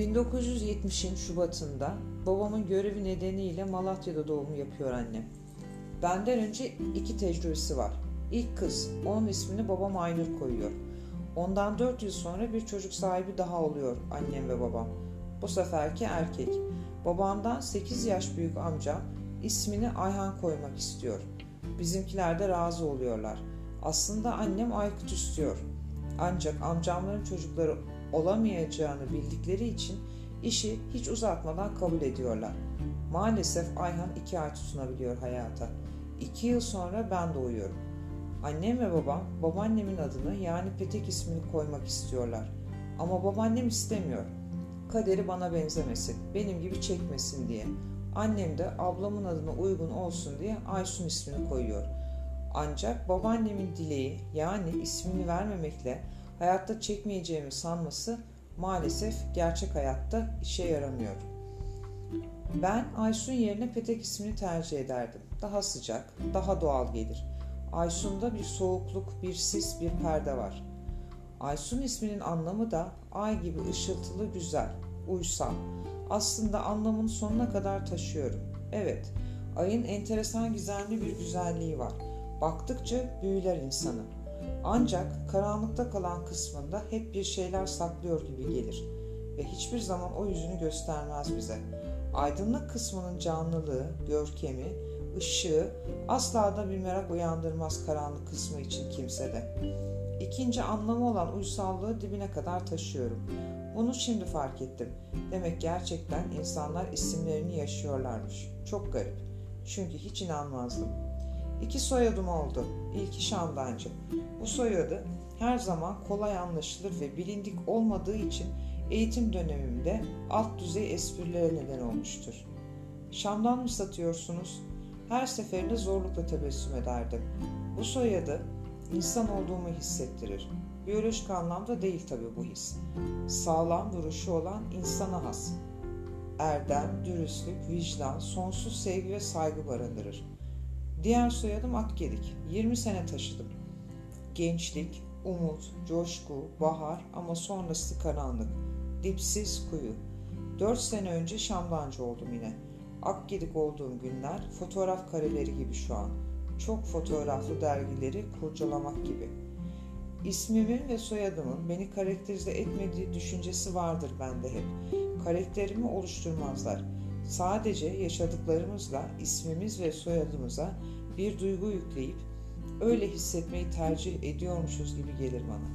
1970'in Şubat'ında babamın görevi nedeniyle Malatya'da doğum yapıyor annem. Benden önce iki tecrübesi var. İlk kız, onun ismini babam Aynur koyuyor. Ondan 4 yıl sonra bir çocuk sahibi daha oluyor annem ve babam. Bu seferki erkek. Babamdan 8 yaş büyük amcam ismini Ayhan koymak istiyor. Bizimkiler de razı oluyorlar. Aslında annem Aykut istiyor. Ancak amcamların çocukları olamayacağını bildikleri için işi hiç uzatmadan kabul ediyorlar. Maalesef Ayhan iki ay tutunabiliyor hayata. İki yıl sonra ben doğuyorum. Annem ve babam babaannemin adını yani Petek ismini koymak istiyorlar. Ama babaannem istemiyor. Kaderi bana benzemesin, benim gibi çekmesin diye. Annem de ablamın adına uygun olsun diye Aysun ismini koyuyor. Ancak babaannemin dileği yani ismini vermemekle hayatta çekmeyeceğimi sanması maalesef gerçek hayatta işe yaramıyor. Ben Aysun yerine Petek ismini tercih ederdim. Daha sıcak, daha doğal gelir. Aysun'da bir soğukluk, bir sis, bir perde var. Aysun isminin anlamı da ay gibi ışıltılı güzel, uysal. Aslında anlamını sonuna kadar taşıyorum. Evet, ayın enteresan gizemli bir güzelliği var. Baktıkça büyüler insanı. Ancak karanlıkta kalan kısmında hep bir şeyler saklıyor gibi gelir ve hiçbir zaman o yüzünü göstermez bize. Aydınlık kısmının canlılığı, görkemi, ışığı asla da bir merak uyandırmaz karanlık kısmı için kimsede. İkinci anlamı olan uysallığı dibine kadar taşıyorum. Bunu şimdi fark ettim. Demek gerçekten insanlar isimlerini yaşıyorlarmış. Çok garip. Çünkü hiç inanmazdım. İki soyadım oldu. İlki Şamdancı. Bu soyadı her zaman kolay anlaşılır ve bilindik olmadığı için eğitim dönemimde alt düzey esprilere neden olmuştur. Şam'dan mı satıyorsunuz? Her seferinde zorlukla tebessüm ederdim. Bu soyadı insan olduğumu hissettirir. Biyolojik anlamda değil tabi bu his. Sağlam duruşu olan insana has. Erdem, dürüstlük, vicdan, sonsuz sevgi ve saygı barındırır. Diğer soyadım Akgedik. 20 sene taşıdım. Gençlik, umut, coşku, bahar ama sonrası karanlık. Dipsiz kuyu. 4 sene önce Şamdancı oldum yine. Akgedik olduğum günler fotoğraf kareleri gibi şu an. Çok fotoğraflı dergileri kurcalamak gibi. İsmimin ve soyadımın beni karakterize etmediği düşüncesi vardır bende hep. Karakterimi oluşturmazlar. Sadece yaşadıklarımızla ismimiz ve soyadımıza bir duygu yükleyip öyle hissetmeyi tercih ediyormuşuz gibi gelir bana.